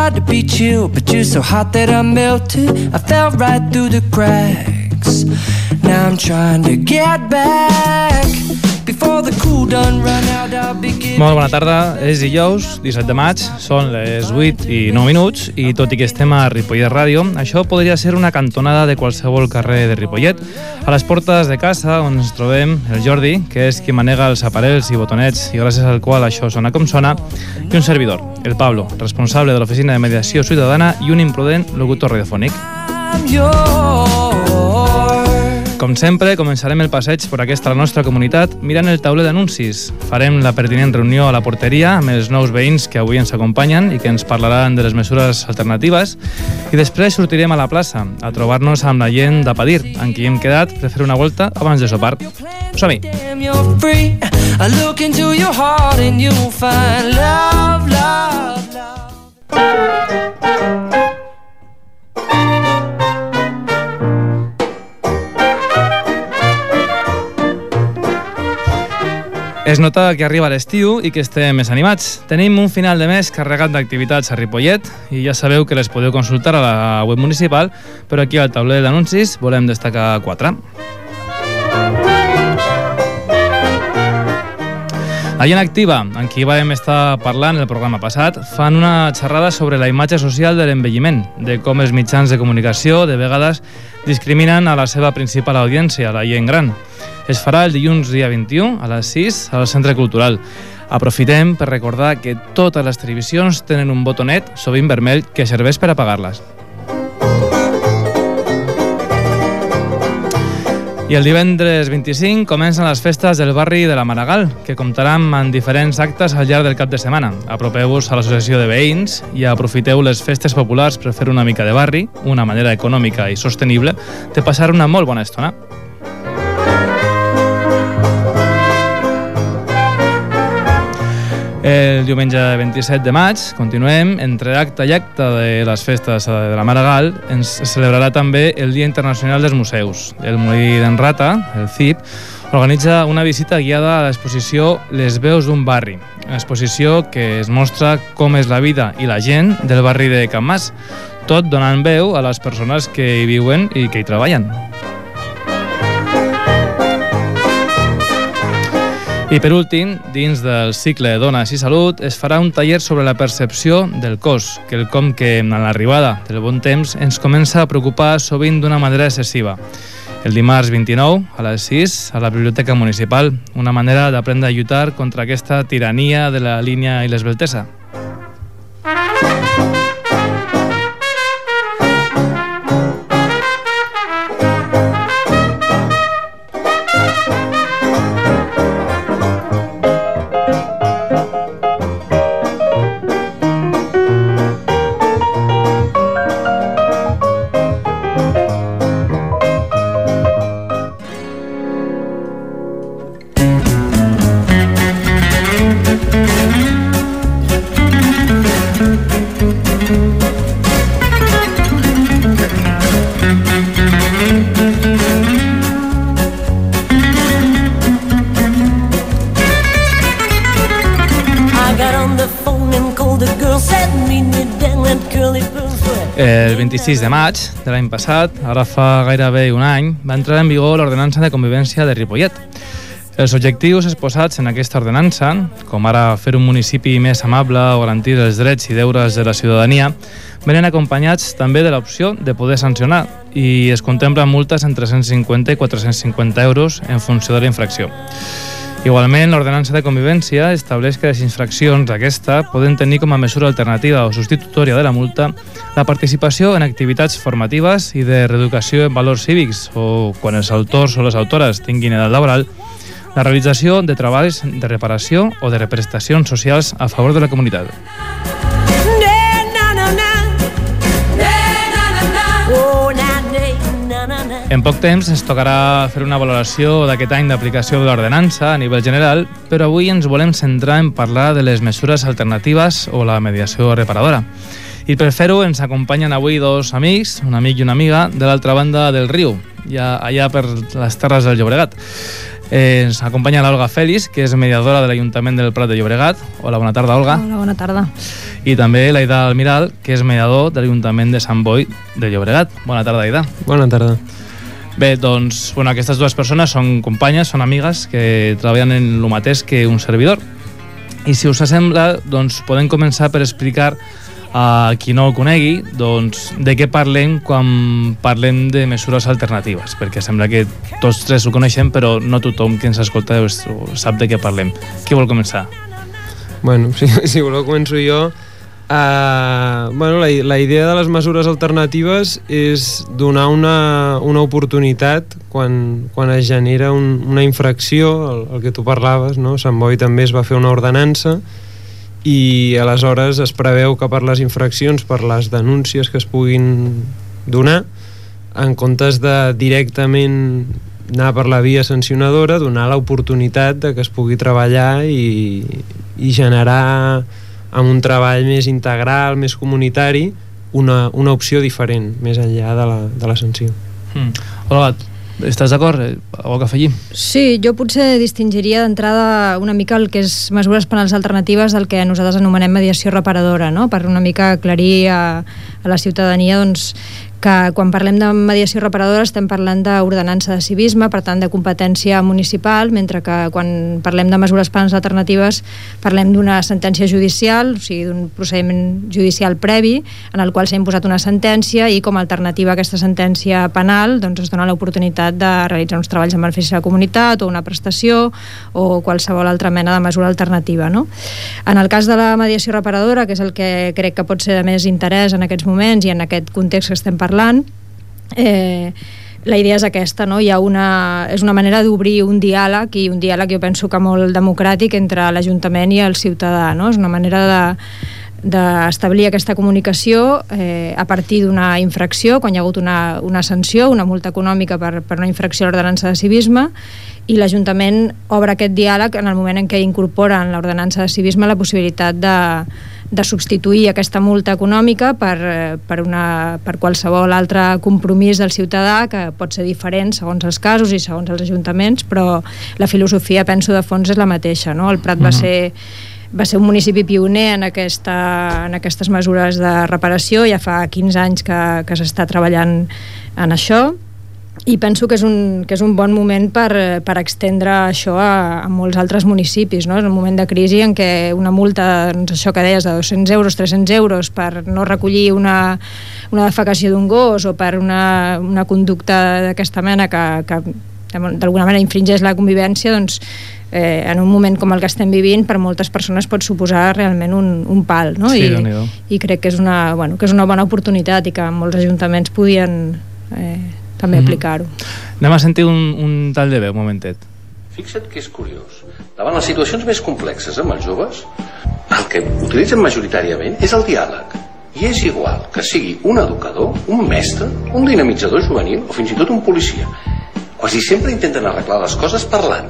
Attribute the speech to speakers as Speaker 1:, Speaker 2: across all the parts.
Speaker 1: tried to be chill, but you're so hot that I melted. I fell right through the cracks. Now I'm trying to get back.
Speaker 2: Molt bona tarda, és dijous, 17 de maig, són les 8 i 9 minuts i tot i que estem a Ripollet Ràdio, això podria ser una cantonada de qualsevol carrer de Ripollet. A les portes de casa on ens trobem el Jordi, que és qui manega els aparells i botonets i gràcies al qual això sona com sona, i un servidor, el Pablo, responsable de l'Oficina de Mediació Ciutadana i un imprudent locutor radiofònic. Com sempre, començarem el passeig per aquesta nostra comunitat mirant el tauler d'anuncis. Farem la pertinent reunió a la porteria amb els nous veïns que avui ens acompanyen i que ens parlaran de les mesures alternatives i després sortirem a la plaça a trobar-nos amb la gent d'Apadir, amb qui hem quedat per fer una volta abans de sopar. Som-hi! I Es nota que arriba l'estiu i que estem més animats. Tenim un final de mes carregat d'activitats a Ripollet i ja sabeu que les podeu consultar a la web municipal, però aquí al tauler d'anuncis volem destacar quatre. La gent activa, en qui vam estar parlant el programa passat, fan una xerrada sobre la imatge social de l'envelliment, de com els mitjans de comunicació de vegades discriminen a la seva principal audiència, la gent gran es farà el dilluns dia 21 a les 6 al Centre Cultural. Aprofitem per recordar que totes les televisions tenen un botonet, sovint vermell, que serveix per apagar-les. I el divendres 25 comencen les festes del barri de la Maragall, que comptaran amb diferents actes al llarg del cap de setmana. Apropeu-vos a l'associació de veïns i aprofiteu les festes populars per fer una mica de barri, una manera econòmica i sostenible de passar una molt bona estona. El diumenge 27 de maig continuem entre acte i acte de les festes de la Maragall ens celebrarà també el Dia Internacional dels Museus. El Molí d'en Rata, el CIP, organitza una visita guiada a l'exposició Les veus d'un barri, una exposició que es mostra com és la vida i la gent del barri de Can Mas, tot donant veu a les persones que hi viuen i que hi treballen. I per últim, dins del cicle Dones i Salut, es farà un taller sobre la percepció del cos, que el com que en l'arribada del bon temps ens comença a preocupar sovint d'una manera excessiva. El dimarts 29, a les 6, a la Biblioteca Municipal, una manera d'aprendre a lluitar contra aquesta tirania de la línia i l'esbeltesa. 26 de maig de l'any passat, ara fa gairebé un any, va entrar en vigor l'ordenança de convivència de Ripollet. Els objectius exposats en aquesta ordenança, com ara fer un municipi més amable o garantir els drets i deures de la ciutadania, venen acompanyats també de l'opció de poder sancionar i es contemplen multes entre 150 i 450 euros en funció de la infracció. Igualment, l'ordenança de convivència estableix que les infraccions d'aquesta poden tenir com a mesura alternativa o substitutòria de la multa la participació en activitats formatives i de reeducació en valors cívics o, quan els autors o les autores tinguin edat laboral, la realització de treballs de reparació o de represtacions socials a favor de la comunitat. En poc temps ens tocarà fer una valoració d'aquest any d'aplicació de l'ordenança a nivell general, però avui ens volem centrar en parlar de les mesures alternatives o la mediació reparadora. I per fer-ho ens acompanyen avui dos amics, un amic i una amiga, de l'altra banda del riu, ja, allà per les terres del Llobregat. Eh, ens acompanya l'Olga Fèlix, que és mediadora de l'Ajuntament del Prat de Llobregat. Hola, bona tarda, Olga.
Speaker 3: Hola, bona tarda.
Speaker 2: I també l'Aida Almiral, que és mediador de l'Ajuntament de Sant Boi de Llobregat. Bona tarda, Aida.
Speaker 4: Bona tarda.
Speaker 2: Bé, doncs, bueno, aquestes dues persones són companyes, són amigues que treballen en el mateix que un servidor. I si us sembla, doncs podem començar per explicar a qui no ho conegui, doncs, de què parlem quan parlem de mesures alternatives, perquè sembla que tots tres ho coneixem, però no tothom que ens escolta sap de què parlem. Qui vol començar?
Speaker 4: Bueno, si, si voleu començo jo. Uh, bueno, la, la idea de les mesures alternatives és donar una, una oportunitat quan, quan es genera un, una infracció, el, el que tu parlaves, no? Sant Boi també es va fer una ordenança i aleshores es preveu que per les infraccions, per les denúncies que es puguin donar, en comptes de directament anar per la via sancionadora, donar l'oportunitat de que es pugui treballar i, i generar amb un treball més integral, més comunitari, una, una opció diferent, més enllà de la, de la sanció.
Speaker 2: Mm. Hola, Estàs d'acord? Eh, Algo que afegir?
Speaker 3: Sí, jo potser distingiria d'entrada una mica el que és mesures penals alternatives del que nosaltres anomenem mediació reparadora, no? per una mica aclarir a, a la ciutadania doncs, que quan parlem de mediació reparadora estem parlant d'ordenança de civisme, per tant de competència municipal, mentre que quan parlem de mesures penals alternatives parlem d'una sentència judicial, o sigui, d'un procediment judicial previ en el qual s'ha imposat una sentència i com a alternativa a aquesta sentència penal doncs es dona l'oportunitat de realitzar uns treballs en benefici de la comunitat o una prestació o qualsevol altra mena de mesura alternativa. No? En el cas de la mediació reparadora, que és el que crec que pot ser de més interès en aquests moments i en aquest context que estem parlant, parlant eh, la idea és aquesta, no? Hi ha una, és una manera d'obrir un diàleg i un diàleg jo penso que molt democràtic entre l'Ajuntament i el ciutadà, no? És una manera de d'establir aquesta comunicació eh, a partir d'una infracció, quan hi ha hagut una, una sanció, una multa econòmica per, per una infracció a l'ordenança de civisme, i l'Ajuntament obre aquest diàleg en el moment en què incorpora en l'ordenança de civisme la possibilitat de, de substituir aquesta multa econòmica per, eh, per, una, per qualsevol altre compromís del ciutadà que pot ser diferent segons els casos i segons els ajuntaments, però la filosofia, penso, de fons és la mateixa. No? El Prat uh -huh. va mhm. ser va ser un municipi pioner en, aquesta, en aquestes mesures de reparació, ja fa 15 anys que, que s'està treballant en això, i penso que és un, que és un bon moment per, per extendre això a, a molts altres municipis, no? És un moment de crisi en què una multa, doncs això que deies, de 200 euros, 300 euros per no recollir una, una defecació d'un gos o per una, una conducta d'aquesta mena que, que d'alguna manera infringeix la convivència, doncs eh, en un moment com el que estem vivint per moltes persones pot suposar realment un, un pal no?
Speaker 2: sí,
Speaker 3: I, i crec que és, una, bueno, que és una bona oportunitat i que molts ajuntaments podien eh, també mm -hmm. aplicar-ho.
Speaker 2: Anem a sentir un, un tall de veu, un momentet.
Speaker 5: Fixa't que és curiós. Davant les situacions més complexes amb els joves, el que utilitzen majoritàriament és el diàleg. I és igual que sigui un educador, un mestre, un dinamitzador juvenil o fins i tot un policia. Quasi sempre intenten arreglar les coses parlant.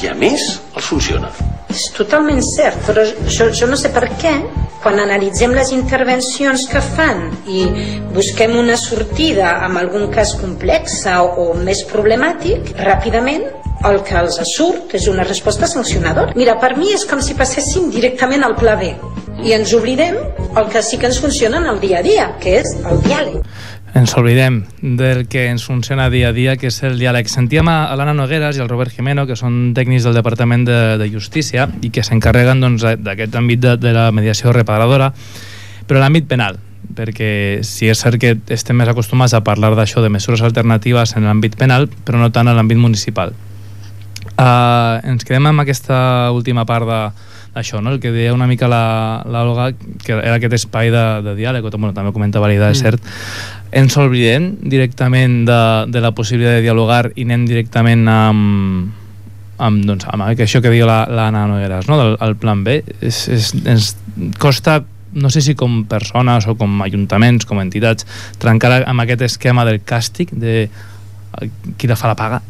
Speaker 5: I a més, els funciona.
Speaker 6: És totalment cert, però jo, jo no sé per què quan analitzem les intervencions que fan i busquem una sortida amb algun cas complex o, o més problemàtic, ràpidament el que els surt és una resposta sancionadora. Mira, per mi és com si passéssim directament al pla B i ens oblidem el que sí que ens funciona en el dia a dia, que és el diàleg
Speaker 2: ens oblidem del que ens funciona dia a dia, que és el diàleg. Sentíem a l'Anna Nogueras i al Robert Jimeno, que són tècnics del Departament de, de Justícia i que s'encarreguen doncs, d'aquest doncs, àmbit de, de la mediació reparadora, però l'àmbit penal, perquè si és cert que estem més acostumats a parlar d'això, de mesures alternatives en l'àmbit penal, però no tant en l'àmbit municipal. Uh, ens quedem amb aquesta última part de, això, no? el que deia una mica l'Olga, que era aquest espai de, de diàleg, o bueno, també comentava l'Ida, mm. és cert, ens oblidem directament de, de la possibilitat de dialogar i anem directament amb, amb, doncs, amb això que diu l'Anna la, Nogueras, no? del el plan B. És, és, ens costa no sé si com persones o com ajuntaments, com entitats, trencar amb aquest esquema del càstig de qui la fa la paga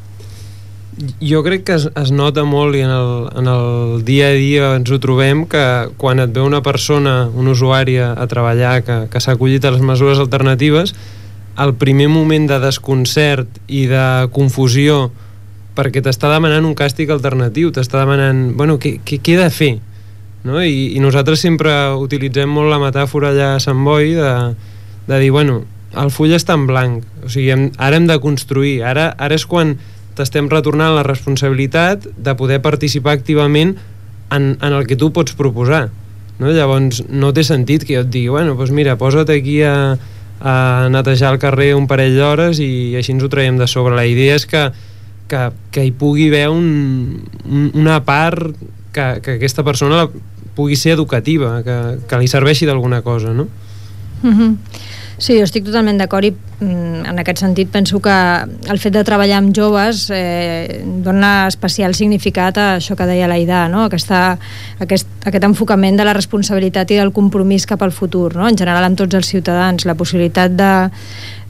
Speaker 4: jo crec que es, es nota molt i en el, en el dia a dia ens ho trobem que quan et ve una persona, un usuari a, a treballar que, que s'ha acollit a les mesures alternatives el primer moment de desconcert i de confusió perquè t'està demanant un càstig alternatiu, t'està demanant, bueno, què, què, què he de fer? No? I, I nosaltres sempre utilitzem molt la metàfora allà a Sant Boi de, de dir, bueno, el full està en blanc, o sigui, hem, ara hem de construir, ara, ara és quan t'estem retornant la responsabilitat de poder participar activament en, en el que tu pots proposar. No? Llavors, no té sentit que jo et digui, bueno, doncs mira, posa't aquí a, a netejar el carrer un parell d'hores i així ens ho traiem de sobre. La idea és que, que, que hi pugui haver un, un, una part que, que aquesta persona pugui ser educativa, que, que li serveixi d'alguna cosa, no?
Speaker 3: Mm -hmm. Sí, jo estic totalment d'acord i mm, en aquest sentit penso que el fet de treballar amb joves eh, dona especial significat a això que deia l'Aida, no? Aquesta, aquest, aquest enfocament de la responsabilitat i del compromís cap al futur, no? en general amb tots els ciutadans, la possibilitat de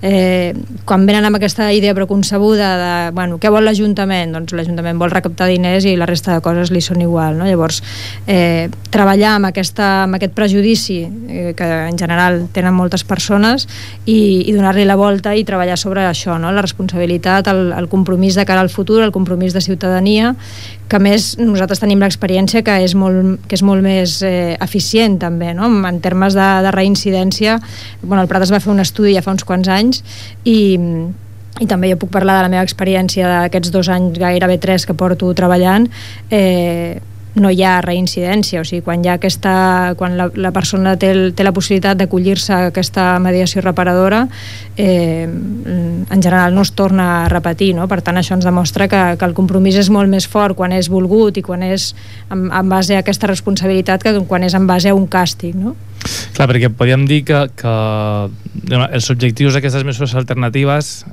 Speaker 3: eh, quan venen amb aquesta idea preconcebuda de, bueno, què vol l'Ajuntament? Doncs l'Ajuntament vol recaptar diners i la resta de coses li són igual, no? Llavors, eh, treballar amb, aquesta, amb aquest prejudici eh, que en general tenen moltes persones i, i donar-li la volta i treballar sobre això, no? La responsabilitat, el, el compromís de cara al futur, el compromís de ciutadania, que més nosaltres tenim l'experiència que és molt, que és molt més eh, eficient també, no? En termes de, de reincidència, bueno, el Prat es va fer un estudi ja fa uns quants anys anys i, i també jo puc parlar de la meva experiència d'aquests dos anys, gairebé tres que porto treballant. Eh, no hi ha reincidència, o sigui, quan hi ha aquesta, quan la, la persona té, el, té la possibilitat d'acollir-se a aquesta mediació reparadora, eh, en general no es torna a repetir, no? Per tant, això ens demostra que, que el compromís és molt més fort quan és volgut i quan és en, en base a aquesta responsabilitat que quan és en base a un càstig, no?
Speaker 2: Clar, perquè podríem dir que, que els objectius d'aquestes mesures alternatives,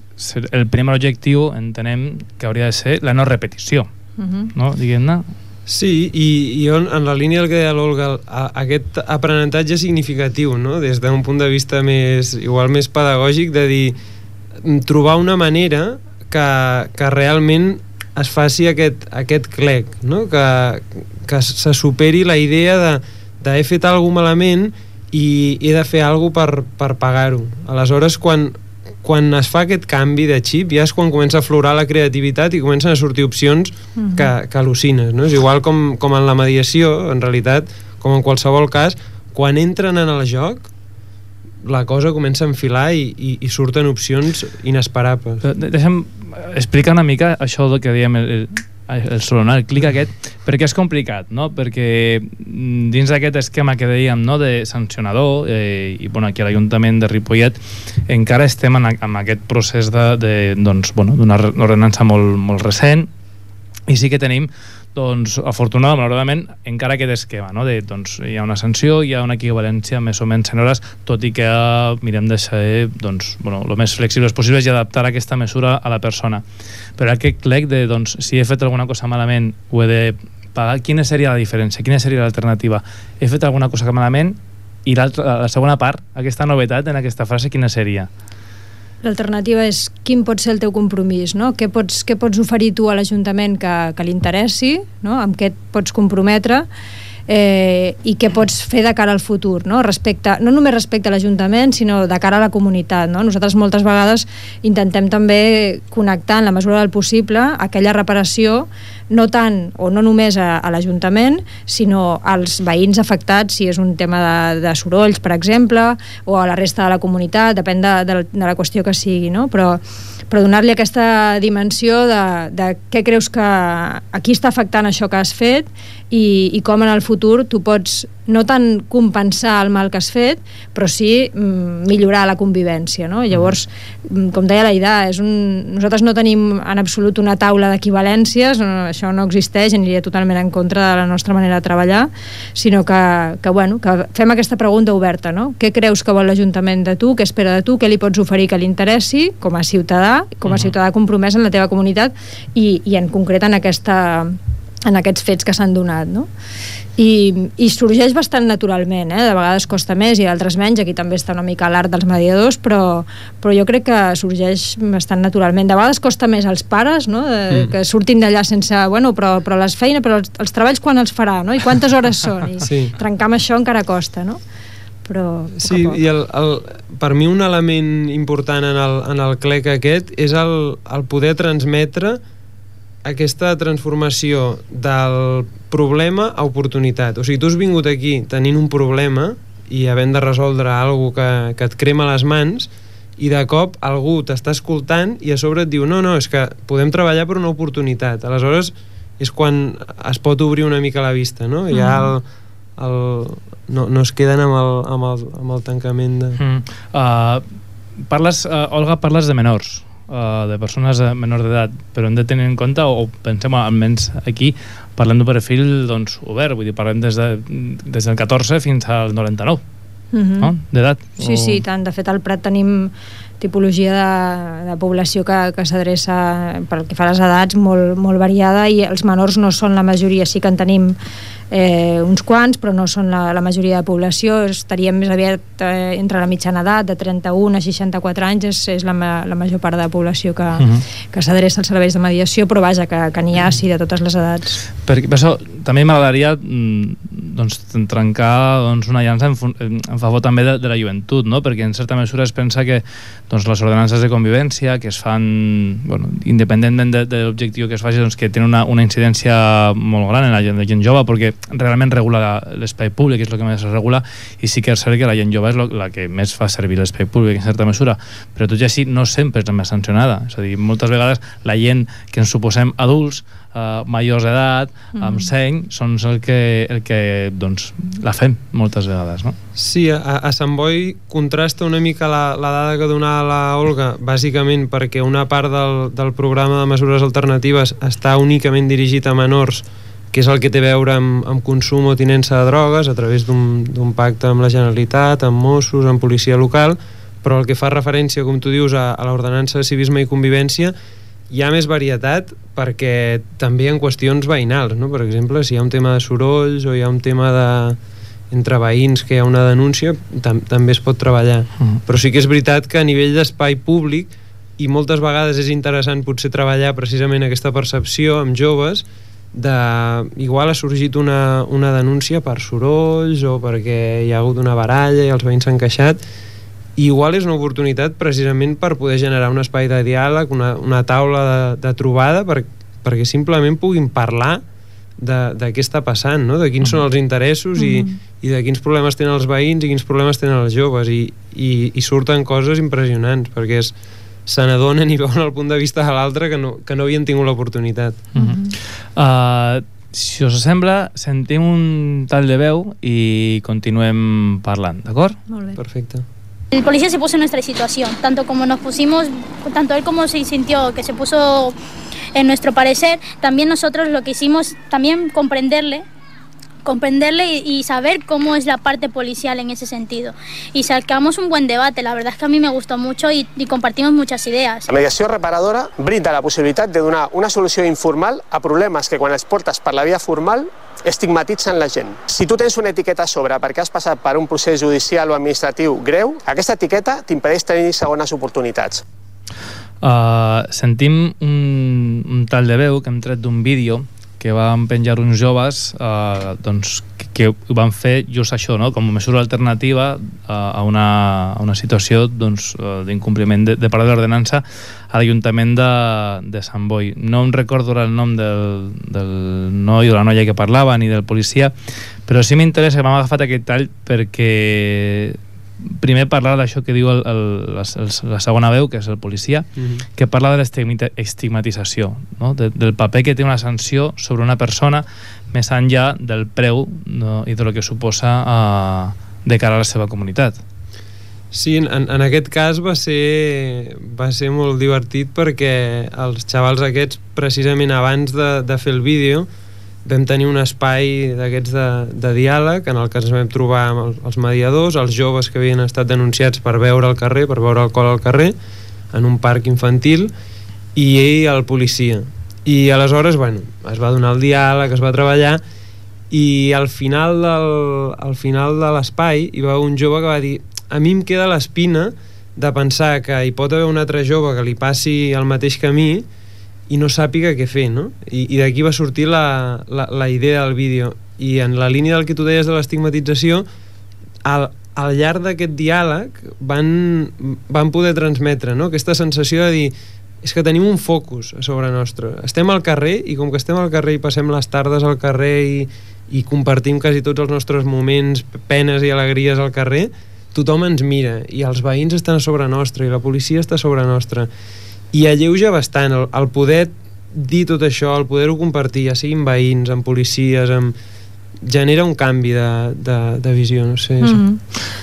Speaker 2: el primer objectiu entenem que hauria de ser la no repetició, uh -huh. no? Diguem-ne.
Speaker 4: Sí, i, i on, en la línia del que deia l'Olga, aquest aprenentatge significatiu, no? des d'un punt de vista més, igual més pedagògic, de dir, trobar una manera que, que realment es faci aquest, aquest clec, no? que, que se superi la idea de d'haver fet alguna malament i he de fer alguna per, per pagar-ho. Aleshores, quan, quan es fa aquest canvi de xip ja és quan comença a florar la creativitat i comencen a sortir opcions uh -huh. que, que al·lucines. No? És igual com, com en la mediació, en realitat, com en qualsevol cas, quan entren en el joc la cosa comença a enfilar i, i, i surten opcions inesperables.
Speaker 2: Deixa'm explicar una mica això que dèiem el, el solonar, el clic aquest, perquè és complicat, no? Perquè mm, dins d'aquest esquema que dèiem, no?, de sancionador, eh, i bueno, aquí a l'Ajuntament de Ripollet encara estem en, en aquest procés de, de doncs, bueno, d'una ordenança molt, molt recent, i sí que tenim doncs, afortunadament, malauradament, encara aquest esquema, no? de, doncs, hi ha una sanció, hi ha una equivalència més o menys en hores, tot i que mirem de ser doncs, bueno, el més flexibles possibles i adaptar aquesta mesura a la persona. Però aquest clec de, doncs, si he fet alguna cosa malament, ho he de pagar, quina seria la diferència? Quina seria l'alternativa? He fet alguna cosa malament i la segona part, aquesta novetat en aquesta frase, quina seria?
Speaker 3: L'alternativa és quin pot ser el teu compromís, no? Què pots, què pots oferir tu a l'Ajuntament que, que li interessi, no? amb què et pots comprometre eh, i què pots fer de cara al futur, no? Respecte, no només respecte a l'Ajuntament, sinó de cara a la comunitat. No? Nosaltres moltes vegades intentem també connectar en la mesura del possible aquella reparació no tant o no només a, a l'Ajuntament, sinó als veïns afectats, si és un tema de, de sorolls, per exemple, o a la resta de la comunitat, depèn de, de, de la qüestió que sigui, no? però, però donar-li aquesta dimensió de, de què creus que a qui està afectant això que has fet i, i com en el futur tu pots no tant compensar el mal que has fet, però sí mm, millorar la convivència. No? Llavors, mm, com deia la Ida, és un... nosaltres no tenim en absolut una taula d'equivalències, no, això no existeix, aniria totalment en contra de la nostra manera de treballar, sinó que, que, bueno, que fem aquesta pregunta oberta. No? Què creus que vol l'Ajuntament de tu? Què espera de tu? Què li pots oferir que li interessi com a ciutadà, com a ciutadà compromès en la teva comunitat i, i en concret en aquesta en aquests fets que s'han donat, no? I, i sorgeix bastant naturalment, eh? de vegades costa més i d'altres menys, aquí també està una mica l'art dels mediadors, però, però jo crec que sorgeix bastant naturalment. De vegades costa més als pares, no? de, mm. que surtin d'allà sense, bueno, però, però les feines, però els, els treballs quan els farà, no? i quantes hores són, i sí. trencar amb això encara costa, no? però
Speaker 4: sí, i el, el, per mi un element important en el, en el clec aquest és el, el poder transmetre aquesta transformació del problema a oportunitat. O sigui, tu has vingut aquí tenint un problema i havent de resoldre alguna que, que et crema les mans i de cop algú t'està escoltant i a sobre et diu no, no, és que podem treballar per una oportunitat. Aleshores és quan es pot obrir una mica la vista, no? Mm. Ja el, el, no, no es queden amb el, amb el, amb el tancament de...
Speaker 2: Mm. Uh, parles, uh, Olga, parles de menors, uh, de persones de menor d'edat, però hem de tenir en compte, o pensem almenys aquí, parlem d'un perfil doncs, obert, vull dir, parlem des, de, des del 14 fins al 99, mm -hmm. no? d'edat.
Speaker 3: Sí, o... sí, tant. De fet, al Prat tenim tipologia de, de població que, que s'adreça pel que fa a les edats molt, molt variada i els menors no són la majoria, sí que en tenim eh, uns quants, però no són la, la majoria de població, estaríem més aviat eh, entre la mitjana edat, de 31 a 64 anys, és, és la, la major part de la població que, uh mhm. -huh. que s'adreça als serveis de mediació, però vaja, que, que n'hi ha, sí, de totes les edats.
Speaker 2: Per, per això, també m'agradaria mm, doncs, trencar doncs, una llança en, en favor també de, de la joventut, no? perquè en certa mesura es pensa que doncs, les ordenances de convivència que es fan, bueno, independentment de, de l'objectiu que es faci, doncs, que tenen una, una incidència molt gran en la gent, la gent jove, perquè realment regula l'espai públic, és el que més es regula, i sí que és cert que la gent jove és la que més fa servir l'espai públic en certa mesura, però tot i així no sempre és la més sancionada, és a dir, moltes vegades la gent que ens suposem adults, uh, majors d'edat, mm. amb seny, són el que, el que doncs, la fem moltes vegades, no?
Speaker 4: Sí, a, a Sant Boi contrasta una mica la, la dada que donava la Olga, bàsicament perquè una part del, del programa de mesures alternatives està únicament dirigit a menors que és el que té a veure amb, amb consum o tinença de drogues a través d'un pacte amb la Generalitat, amb Mossos, amb policia local, però el que fa referència, com tu dius, a, a l'ordenança de civisme i convivència, hi ha més varietat perquè també ha qüestions veïnals, no? per exemple, si hi ha un tema de sorolls o hi ha un tema de entre veïns que hi ha una denúncia, tam també es pot treballar. Mm. Però sí que és veritat que a nivell d'espai públic i moltes vegades és interessant potser treballar precisament aquesta percepció amb joves de... igual ha sorgit una, una denúncia per sorolls o perquè hi ha hagut una baralla i els veïns s'han queixat i igual és una oportunitat precisament per poder generar un espai de diàleg, una, una taula de, de trobada per, perquè simplement puguin parlar de, de què està passant, no? de quins són els interessos mm -hmm. i, i de quins problemes tenen els veïns i quins problemes tenen els joves i, i, i surten coses impressionants perquè és, se n'adonen i veuen el punt de vista de l'altre que, no, que no havien tingut l'oportunitat. Mm -hmm.
Speaker 2: uh, si us sembla, sentim un tal de veu i continuem parlant, d'acord?
Speaker 3: Molt bé.
Speaker 4: Perfecte.
Speaker 7: El policía se puso en nuestra situación, tanto como nos pusimos, tanto él como se sintió que se puso en nuestro parecer, también nosotros lo que hicimos, también comprenderle comprenderle y, saber cómo es la parte policial en ese sentido. Y sacamos un buen debate, la verdad es que a mí me gustó mucho y, y compartimos muchas idees.
Speaker 8: La mediació reparadora brinda la possibilitat de donar una solució informal a problemes que quan els portes per la via formal estigmatitzen la gent. Si tu tens una etiqueta a sobre perquè has passat per un procés judicial o administratiu greu, aquesta etiqueta t'impedeix tenir segones oportunitats.
Speaker 2: Uh, sentim un, un tal de veu que hem tret d'un vídeo que van penjar uns joves eh, doncs, que, que van fer just això, no? com a mesura alternativa a, una, a una situació doncs, eh, d'incompliment de, de part de l'ordenança a l'Ajuntament de, de Sant Boi. No em recordo el nom del, del noi o la noia que parlava ni del policia, però sí m'interessa que m'ha agafat aquest tall perquè primer parlar d'això que diu el, el, la, la segona veu, que és el policia, mm -hmm. que parla de l'estigmatització, no? de, del paper que té una sanció sobre una persona més enllà del preu no? i de lo que suposa uh, de cara a la seva comunitat.
Speaker 4: Sí, en, en aquest cas va ser, va ser molt divertit perquè els xavals aquests, precisament abans de, de fer el vídeo, vam tenir un espai d'aquests de, de diàleg en el que ens vam trobar amb els, mediadors, els joves que havien estat denunciats per veure al carrer, per veure alcohol al carrer, en un parc infantil, i ell el policia. I aleshores, bueno, es va donar el diàleg, es va treballar, i al final del, al final de l'espai hi va un jove que va dir a mi em queda l'espina de pensar que hi pot haver un altre jove que li passi el mateix camí i no sàpiga què fer, no? I, i d'aquí va sortir la, la, la idea del vídeo. I en la línia del que tu deies de l'estigmatització, al, al llarg d'aquest diàleg van, van poder transmetre no? aquesta sensació de dir és que tenim un focus a sobre nostre. Estem al carrer i com que estem al carrer i passem les tardes al carrer i, i compartim quasi tots els nostres moments, penes i alegries al carrer, tothom ens mira i els veïns estan a sobre nostre i la policia està a sobre nostre i alleuja bastant el, el poder dir tot això, el poder-ho compartir ja siguin veïns, amb policies amb... genera un canvi de, de, de visió no sé, mm -hmm.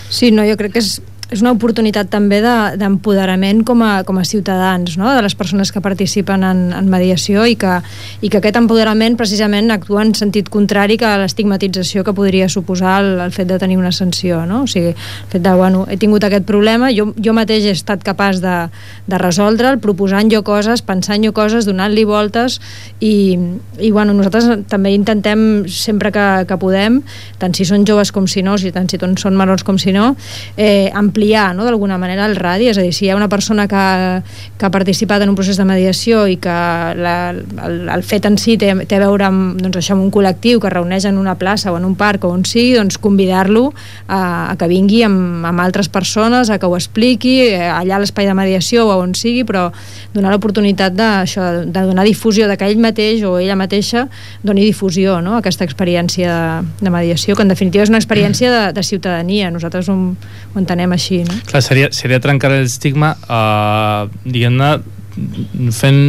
Speaker 3: Sí, no, jo crec que és és una oportunitat també d'empoderament de, com, a, com a ciutadans, no? de les persones que participen en, en mediació i que, i que aquest empoderament precisament actua en sentit contrari que l'estigmatització que podria suposar el, el fet de tenir una sanció. No? O sigui, el fet de, bueno, he tingut aquest problema, jo, jo mateix he estat capaç de, de resoldre'l, proposant jo coses, pensant jo coses, donant-li voltes i, i bueno, nosaltres també intentem sempre que, que podem, tant si són joves com si no, si tant si són menors com si no, eh, ampliar no, d'alguna manera el radi, és a dir, si hi ha una persona que, que ha participat en un procés de mediació i que la, el, el fet en si té, té a veure amb, doncs, això, amb un col·lectiu que reuneix en una plaça o en un parc o on sigui, doncs convidar-lo a, a que vingui amb, amb altres persones, a que ho expliqui, eh, allà a l'espai de mediació o on sigui, però donar l'oportunitat de, de donar difusió, de que ell mateix o ella mateixa doni difusió no, a aquesta experiència de, de mediació, que en definitiva és una experiència de, de ciutadania. Nosaltres ho, ho entenem així així, no?
Speaker 2: Clar, seria, seria trencar l'estigma uh, diguem-ne fent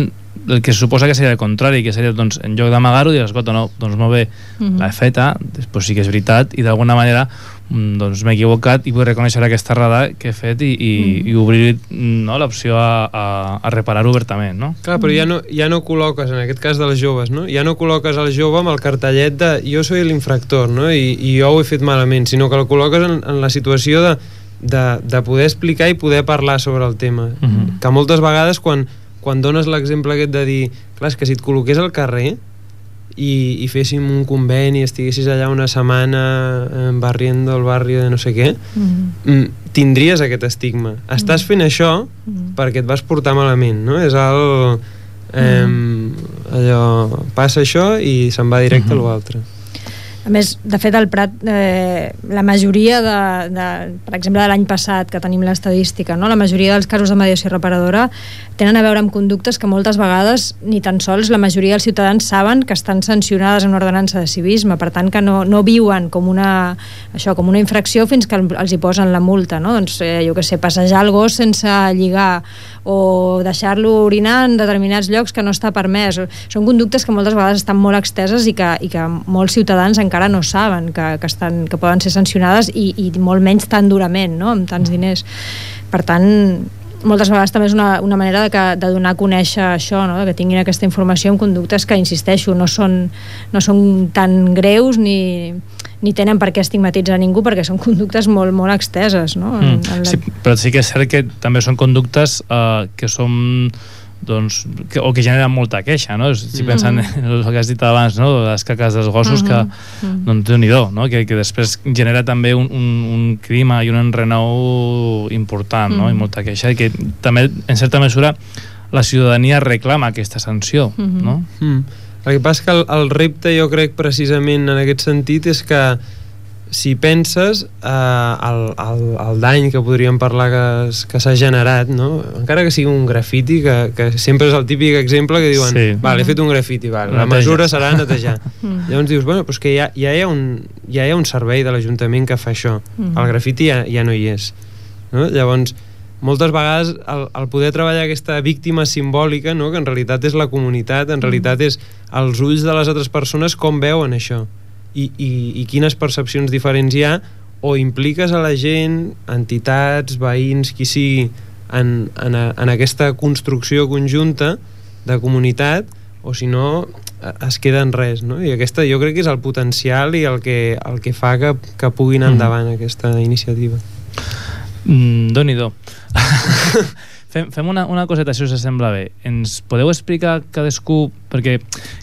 Speaker 2: el que suposa que seria el contrari, que seria, doncs, en lloc d'amagar-ho, dir, escolta, no, doncs molt bé, uh mhm. -huh. l'he feta, després sí que és veritat, i d'alguna manera mm, doncs m'he equivocat i vull reconèixer aquesta errada que he fet i, i, -huh. i obrir no, l'opció a, a, a reparar obertament, no?
Speaker 4: Clar, però ja no, ja no col·loques, en aquest cas dels joves, no? Ja no col·loques el jove amb el cartellet de jo soy l'infractor, no? I, I jo ho he fet malament, sinó que el col·loques en, en la situació de de, de poder explicar i poder parlar sobre el tema. Uh
Speaker 2: mhm. -huh.
Speaker 4: Que moltes vegades quan, quan dones l'exemple aquest de dir, clar, que si et col·loqués al carrer i, i féssim un conveni, estiguessis allà una setmana eh, barriendo el barri de no sé què, uh mhm. -huh. tindries aquest estigma. Estàs fent això uh -huh. perquè et vas portar malament, no? És el... Eh, uh -huh. allò, passa això i se'n va directe uh -huh. a l'altre.
Speaker 3: A més, de fet, al Prat, eh, la majoria de, de, per exemple, de l'any passat, que tenim l'estadística, no? la majoria dels casos de mediació reparadora tenen a veure amb conductes que moltes vegades ni tan sols la majoria dels ciutadans saben que estan sancionades en ordenança de civisme, per tant que no, no viuen com una, això, com una infracció fins que els hi posen la multa, no? Doncs, eh, jo que sé, passejar el gos sense lligar o deixar-lo orinar en determinats llocs que no està permès. Són conductes que moltes vegades estan molt exteses i que, i que molts ciutadans encara no saben que, que, estan, que poden ser sancionades i, i molt menys tan durament, no? amb tants diners. Per tant, moltes vegades també és una, una manera de, que, de donar a conèixer això, no? que tinguin aquesta informació en conductes que, insisteixo, no són, no són tan greus ni, ni tenen per què estigmatitzar ningú perquè són conductes molt, molt exteses. No?
Speaker 2: Mm. En la... sí, però sí que és cert que també són conductes eh, que són doncs, que, o que genera molta queixa, no? Si mm. pensant en el que has dit abans, no? Les caques dels gossos, mm -hmm. que, mm. doncs, déu nhi no? Que, que després genera també un, un, un clima i un enrenou important, mm. no? I mm. molta queixa, i que també, en certa mesura, la ciutadania reclama aquesta sanció, mm -hmm. no?
Speaker 4: Mm. El que passa que el, el repte, jo crec, precisament en aquest sentit, és que si penses eh, el, el, el dany que podríem parlar que, que s'ha generat, no? encara que sigui un grafiti, que, que sempre és el típic exemple que diuen, sí. vale, he fet un grafiti, vale, la mesura serà netejar. Mm. Llavors dius, bueno, doncs que ja, ja, hi ha un, ja hi ha un servei de l'Ajuntament que fa això. Mm. El grafiti ja, ja no hi és. No? Llavors, moltes vegades el, el poder treballar aquesta víctima simbòlica, no? que en realitat és la comunitat, en realitat és els ulls de les altres persones com veuen això i, i, i quines percepcions diferents hi ha o impliques a la gent, entitats, veïns, qui sigui, en, en, a, en aquesta construcció conjunta de comunitat o si no es queda en res no? i aquesta jo crec que és el potencial i el que, el que fa que, que puguin mm. endavant mm. aquesta iniciativa
Speaker 2: mm, Doni-do Fem, fem una, una coseta, si us sembla bé. Ens podeu explicar cadascú, perquè,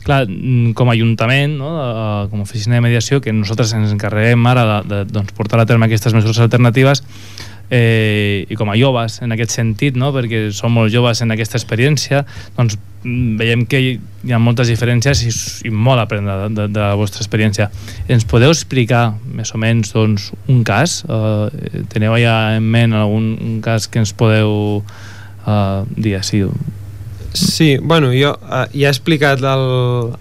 Speaker 2: clar, mm, com a Ajuntament, no, de, com a oficina de mediació, que nosaltres ens encarreguem ara de, de doncs, portar a terme aquestes mesures alternatives, eh, i com a joves en aquest sentit, no? perquè som molt joves en aquesta experiència, doncs mm, veiem que hi ha moltes diferències i, i molt a aprendre de, de, de la vostra experiència. Ens podeu explicar més o menys doncs, un cas? Eh, teniu ja en ment algun un cas que ens podeu uh, dir així?
Speaker 4: Sí, bueno, jo uh, ja he explicat el,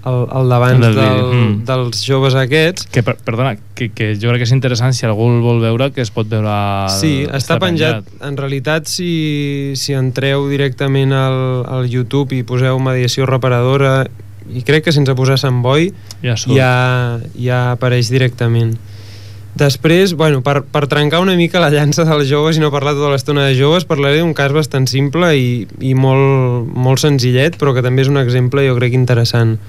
Speaker 4: el, el d'abans
Speaker 2: El del mm.
Speaker 4: dels joves aquests.
Speaker 2: Que, per, perdona, que, que jo crec que és interessant si algú el vol veure, que es pot veure... al-
Speaker 4: Sí, està penjat. En realitat, si, si entreu directament al, al YouTube i poseu mediació reparadora, i crec que sense posar Sant Boi,
Speaker 2: Ja surt.
Speaker 4: ja, ja apareix directament. Després, bueno, per, per trencar una mica la llança dels joves i no parlar tota l'estona de joves, parlaré d'un cas bastant simple i, i molt, molt senzillet, però que també és un exemple, jo crec, interessant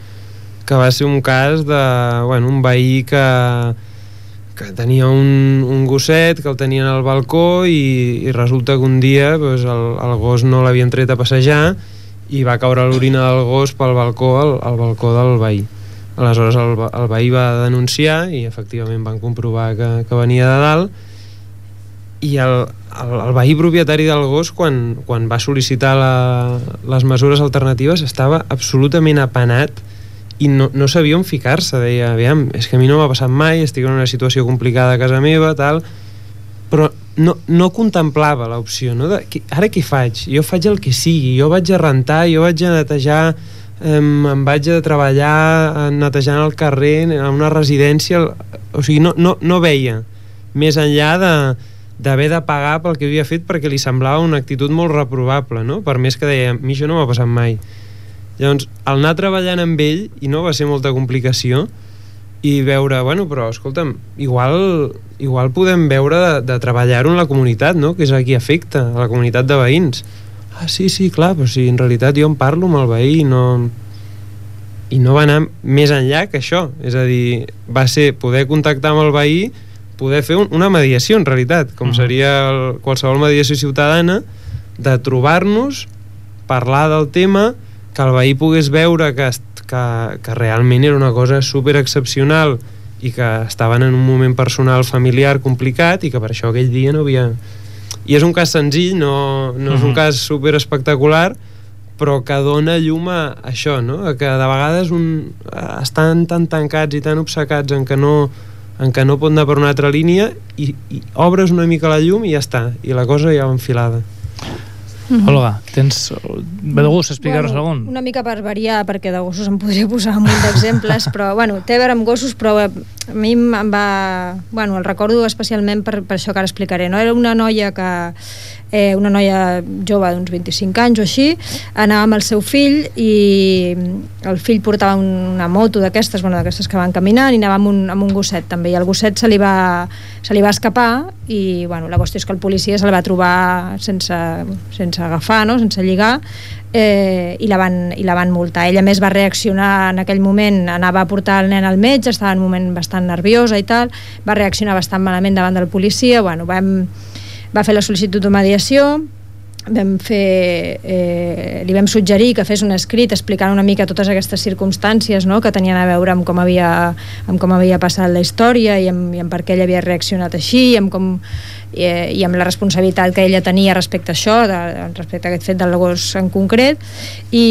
Speaker 4: que va ser un cas de bueno, un veí que, que tenia un, un gosset que el tenien al balcó i, i resulta que un dia pues, el, el gos no l'havien tret a passejar i va caure l'orina del gos pel balcó al, al balcó del veí aleshores el, el veí va denunciar i efectivament van comprovar que, que venia de dalt i el, el, el veí propietari del gos quan, quan va sol·licitar la, les mesures alternatives estava absolutament apanat i no, no sabia on ficar-se deia, aviam, és que a mi no m'ha passat mai estic en una situació complicada a casa meva tal, però no, no contemplava l'opció no? de, ara què faig? Jo faig el que sigui jo vaig a rentar, jo vaig a netejar em, em vaig a treballar eh, netejant el carrer a una residència o sigui, no, no, no veia més enllà de d'haver de pagar pel que havia fet perquè li semblava una actitud molt reprovable no? per més que deia, a mi això no m'ha passat mai llavors, al anar treballant amb ell i no va ser molta complicació i veure, bueno, però escolta'm igual, igual podem veure de, de treballar-ho en la comunitat, no? que és a qui afecta, a la comunitat de veïns ah, sí, sí, clar, però si en realitat jo em parlo amb el veí i no i no va anar més enllà que això és a dir, va ser poder contactar amb el veí poder fer un, una mediació en realitat, com
Speaker 2: Mhm.
Speaker 4: seria el, qualsevol mediació ciutadana de trobar-nos parlar del tema que el veí pogués veure que, que, que realment era una cosa super excepcional i que estaven en un moment personal familiar complicat i que per això aquell dia no havia... I és un cas senzill, no, no és un
Speaker 2: Mhm.
Speaker 4: cas super espectacular, però que dona llum a això, no? A que de vegades un, estan tan tancats i tan obcecats en que no en què no pot anar per una altra línia i, i obres una mica la llum i ja està, i la cosa ja va enfilada.
Speaker 2: Olga, tens... Ve de gust explicar-nos
Speaker 3: bueno,
Speaker 2: algun?
Speaker 3: Una mica per variar, perquè de gossos em podria posar un munt d'exemples, però bueno, té a veure amb gossos, però a mi em va... Bueno, el recordo especialment per, per això que ara explicaré. No? Era una noia que eh, una noia jove d'uns 25 anys o així, anava amb el seu fill i el fill portava un, una moto d'aquestes, bueno, d'aquestes que van caminant i anava amb un, amb un gosset també, i el gosset se li va, se li va escapar i bueno, la qüestió és que el policia se'l va trobar sense, sense agafar, no? sense lligar eh, i, la van, i la van multar. Ella més va reaccionar en aquell moment, anava a portar el nen al metge, estava en un moment bastant nerviosa i tal, va reaccionar bastant malament davant del policia, bueno, vam, va fer la sol·licitud de mediació, vam fer, eh, li vam suggerir que fes un escrit explicant una mica totes aquestes circumstàncies no? que tenien a veure amb com havia, amb com havia passat la història i amb, i amb per què ella havia reaccionat així i amb, com, eh, i amb la responsabilitat que ella tenia respecte a això, de, respecte a aquest fet del gos en concret i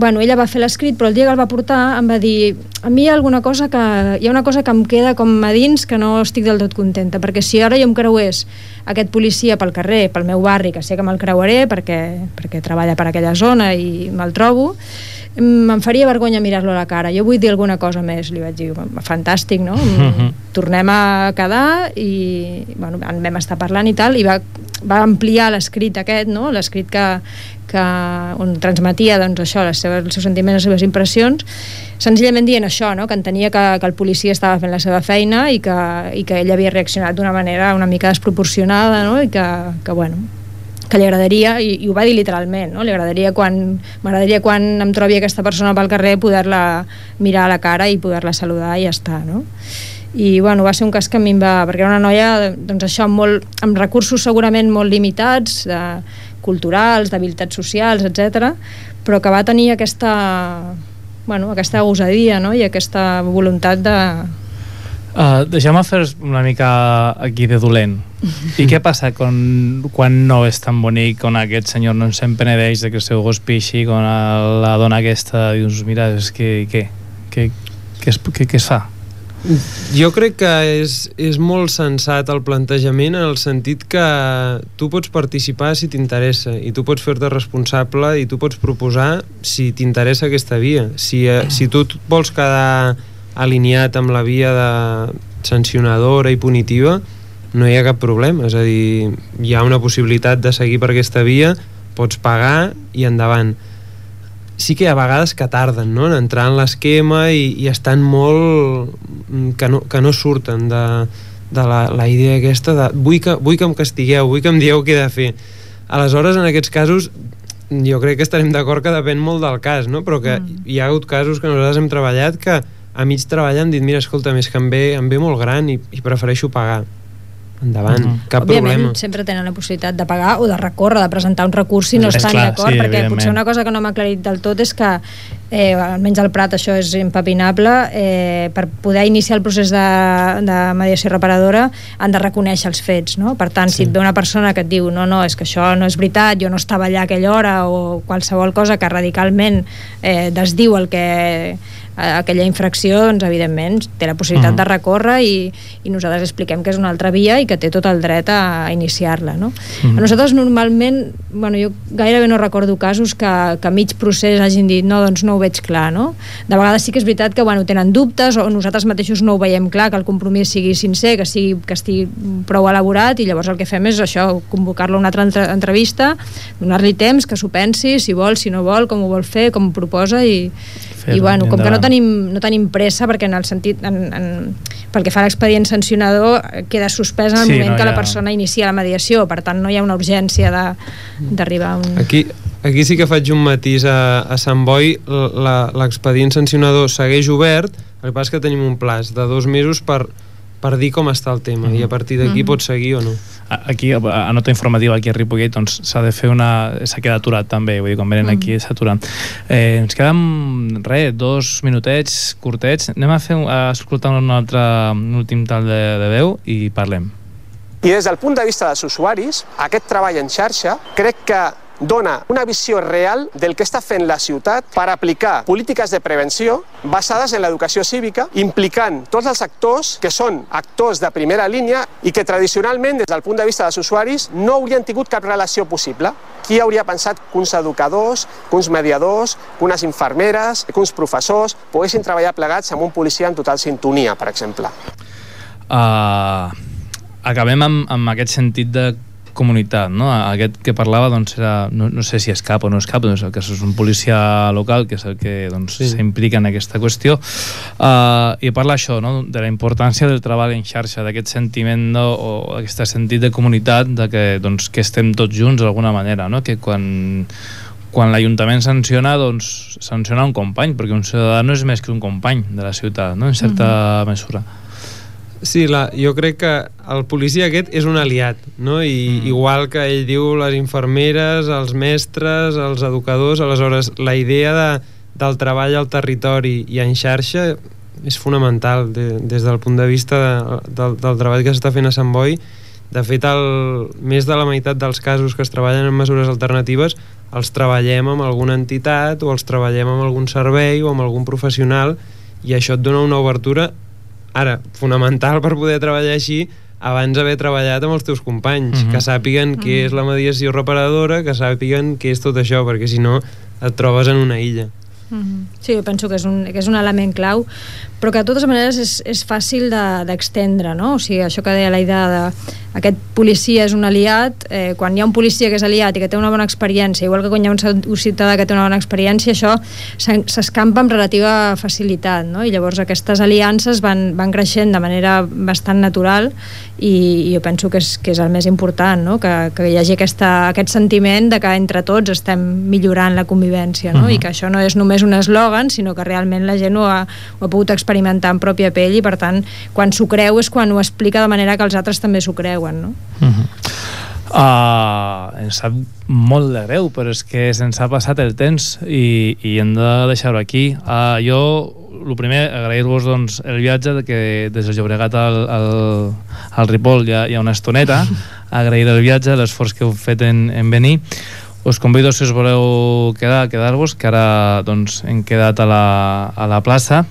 Speaker 3: bueno, ella va fer l'escrit, però el dia que el va portar em va dir a mi hi ha alguna cosa que, hi ha una cosa que em queda com a dins que no estic del tot contenta, perquè si ara jo em creués aquest policia pel carrer, pel meu barri, que sé que me'l creuaré perquè, perquè treballa per aquella zona i me'l trobo, em faria vergonya mirar-lo a la cara. Jo vull dir alguna cosa més, li vaig dir, fantàstic, no?
Speaker 2: Mhm.
Speaker 3: Tornem a quedar i bueno, en vam estar parlant i tal, i va, va ampliar l'escrit aquest, no? l'escrit que, que, on transmetia doncs, això, les seves, els seus sentiments, les seves impressions, senzillament dient això, no? que entenia que, que el policia estava fent la seva feina i que, i que ell havia reaccionat d'una manera una mica desproporcionada no? i que, que bueno, que li agradaria, i, i ho va dir literalment, no? li agradaria quan, m'agradaria quan em trobi aquesta persona pel carrer poder-la mirar a la cara i poder-la saludar i ja està, no? i bueno, va ser un cas que a mi em va... perquè era una noia doncs això, molt, amb recursos segurament molt limitats de, culturals, d'habilitats socials, etc, però que va tenir aquesta bueno, aquesta gosadia no? i aquesta voluntat de,
Speaker 2: Uh, Deixeu-me fer una mica aquí de dolent. I què passa quan, quan no és tan bonic, quan aquest senyor no se'n penedeix de que el seu gos pixi, quan la dona aquesta dius, mira, és que què? Què, què, es, què, què es fa?
Speaker 4: Jo crec que és, és molt sensat el plantejament en el sentit que tu pots participar si t'interessa i tu pots fer-te responsable i tu pots proposar si t'interessa aquesta via. Si, eh, si tu vols quedar alineat amb la via de sancionadora i punitiva, no hi ha cap problema. És a dir, hi ha una possibilitat de seguir per aquesta via, pots pagar i endavant sí que hi ha vegades que tarden no? en entrar en l'esquema i, i estan molt... Mm, que no, que no surten de, de la, la idea aquesta de vull que, vull que em castigueu, vull que em dieu què he de fer. Aleshores, en aquests casos, jo crec que estarem d'acord que depèn molt del cas, no? però que mm. hi ha hagut casos que nosaltres hem treballat que a mig treballar hem dit, mira, escolta, més que em ve, em ve molt gran i, i prefereixo pagar endavant, uh -huh. cap
Speaker 3: Òbviament,
Speaker 4: problema.
Speaker 3: sempre tenen la possibilitat de pagar o de recórrer, de presentar un recurs si no
Speaker 2: És
Speaker 3: estan d'acord,
Speaker 2: sí,
Speaker 3: perquè potser una cosa que no m'ha aclarit del tot és que eh, almenys al Prat això és impepinable eh, per poder iniciar el procés de, de mediació reparadora han de reconèixer els fets, no? Per tant, sí. si et ve una persona que et diu no, no, és que això no és veritat, jo no estava allà a aquella hora o qualsevol cosa que radicalment eh, desdiu el que aquella infracció, doncs evidentment té la possibilitat
Speaker 2: Mhm.
Speaker 3: de recórrer i, i nosaltres expliquem que és una altra via i que té tot el dret a iniciar-la no?
Speaker 2: Mhm.
Speaker 3: a nosaltres normalment bueno, jo gairebé no recordo casos que, que a mig procés hagin dit no, doncs no ho veig clar no? de vegades sí que és veritat que bueno, tenen dubtes o nosaltres mateixos no ho veiem clar que el compromís sigui sincer, que, sigui, que estigui prou elaborat i llavors el que fem és això, convocar-lo a una altra entre entrevista donar-li temps, que s'ho pensi si vol, si no vol, com ho vol fer, com ho proposa i, i bueno, com que no tenim, no tenim pressa perquè en el sentit en, en, pel que fa a l'expedient sancionador eh, queda suspès en el
Speaker 2: Sí,
Speaker 3: moment
Speaker 2: no
Speaker 3: que
Speaker 2: hi
Speaker 3: la persona inicia la mediació. Per tant no hi ha una urgència de- d'arribar a un...
Speaker 4: Aquí, aquí sí que faig un matís a, a Sant Boi. La- l'expedient sancionador segueix obert. El que passa és que tenim un plaç de dos mesos per, per dir com està el tema i a partir d'aquí
Speaker 3: Mhm.
Speaker 4: pot seguir o no
Speaker 2: aquí, a nota informativa aquí a Ripollet doncs s'ha de fer una... s'ha quedat aturat també, vull dir, quan venen
Speaker 3: Mm.
Speaker 2: aquí s'aturen eh, ens queden, res, dos minutets curtets, anem a fer a escoltar un altre un últim tal de, de veu i parlem.
Speaker 8: I des del punt de vista dels usuaris, aquest treball en xarxa crec que dona una visió real del que està fent la ciutat per aplicar polítiques de prevenció basades en l'educació cívica, implicant tots els actors que són actors de primera línia i que tradicionalment, des del punt de vista dels usuaris, no haurien tingut cap relació possible. Qui hauria pensat que uns educadors, que uns mediadors, que unes infermeres, que uns professors poguessin treballar plegats amb un policia en total sintonia, per exemple?
Speaker 2: uh, acabem amb, amb aquest sentit de comunitat, no? Aquest que parlava, doncs, era, no, no sé si és cap o no és cap, doncs, el que és un policia local, que és el que doncs,
Speaker 4: Sí.
Speaker 2: s'implica en aquesta qüestió, uh, i parla això, no? de la importància del treball en xarxa, d'aquest sentiment no? o aquest sentit de comunitat, de que, doncs, que estem tots junts d'alguna manera, no? que quan quan l'Ajuntament sanciona, doncs sanciona un company, perquè un ciutadà no és més que un company de la ciutat, no? en certa mesura.
Speaker 4: Sí, la, jo crec que el policia aquest és un aliat, no? I mm. igual que ell diu les infermeres, els mestres, els educadors, aleshores la idea de, del treball al territori i en xarxa és fonamental de, des del punt de vista de, del, del treball que s'està fent a Sant Boi. De fet, el, més de la meitat dels casos que es treballen en mesures alternatives els treballem amb alguna entitat o els treballem amb algun servei o amb algun professional i això et dona una obertura ara, fonamental per poder treballar així abans d'haver treballat amb els teus companys,
Speaker 2: Mhm.
Speaker 4: que sàpiguen què és la mediació reparadora, que sàpiguen què és tot això, perquè si no et trobes en una illa.
Speaker 3: Mhm. Sí, jo penso que és un, que és un element clau, però que de totes maneres és, és fàcil de- d'extendre, no? O sigui, això que deia la idea de aquest policia és un aliat, eh, quan hi ha un policia que és aliat i que té una bona experiència, igual que quan hi ha un ciut- un ciutadà que té una bona experiència, això s'escampa amb relativa facilitat, no? I llavors aquestes aliances van, van creixent de manera bastant natural i, i jo penso que és, que és el més important, no? Que, que hi hagi aquesta, aquest sentiment de que entre tots estem millorant la convivència, no?
Speaker 2: Mhm.
Speaker 3: I que això no és només un eslògan, sinó que realment la gent ho ha, ho ha pogut experimentar en pròpia pell i per tant, quan s'ho creu és quan ho explica de manera que els altres també s'ho creuen, no?
Speaker 2: Uh -huh. uh, ens sap molt de greu, però és que se'ns ha passat el temps i, i hem de deixar-ho aquí. Uh, jo, el primer, agrair-vos doncs, el viatge de que des del Llobregat al, al, al Ripoll hi ha, hi ha una estoneta, agrair el viatge, l'esforç que heu fet en, en venir. Us convido, si us voleu quedar, quedar-vos, que ara doncs, hem quedat a la, a la plaça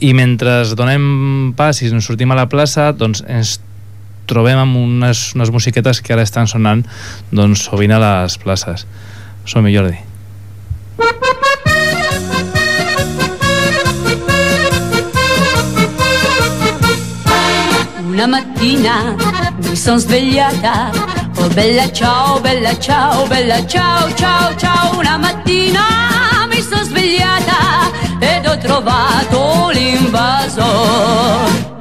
Speaker 2: I mentre donem pas i ens sortim a la plaça, doncs ens trobem amb unes, unes musiquetes que ara estan sonant doncs, sovint a les places. Som-hi, Jordi.
Speaker 9: Una mattina mi sono svegliata, oh bella ciao, bella ciao, bella ciao, ciao, ciao. Una mattina mi sono svegliata ed ho trovato l'invasore.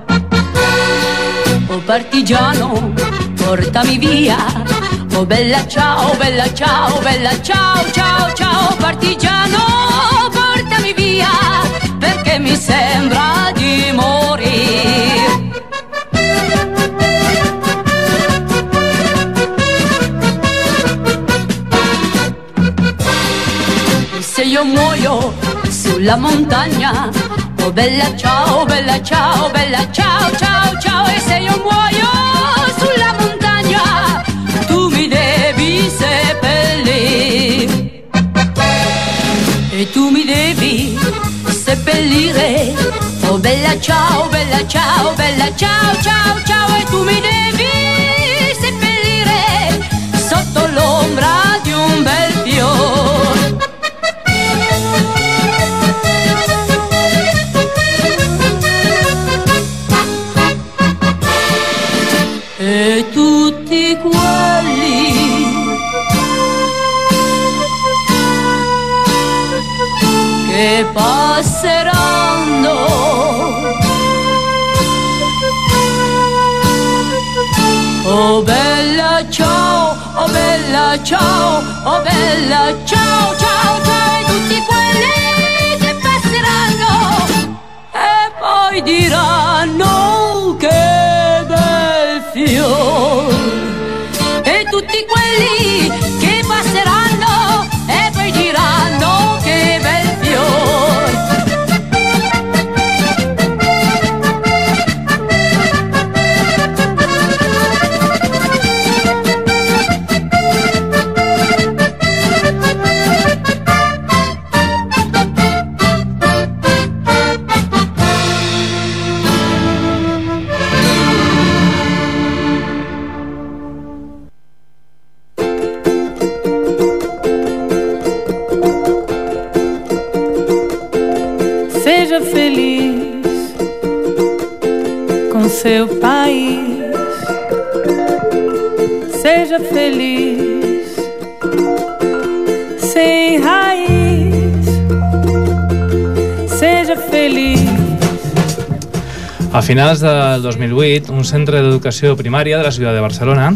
Speaker 9: Oh partigiano, portami via. Oh bella ciao, bella ciao, bella ciao, ciao, ciao. Partigiano, portami via, perché mi sembra di morire. Io muoio sulla montagna, oh bella ciao, bella ciao, bella ciao, ciao, ciao, e se io muoio sulla montagna, tu mi devi seppellire. E tu mi devi seppellire, oh bella ciao, bella ciao, bella ciao, ciao, ciao, e tu mi devi E tutti quelli che passeranno Oh bella ciao, oh bella ciao, oh bella ciao, ciao, ciao e tutti quelli che passeranno e poi diranno
Speaker 2: finals del 2008, un centre d'educació primària de la ciutat de Barcelona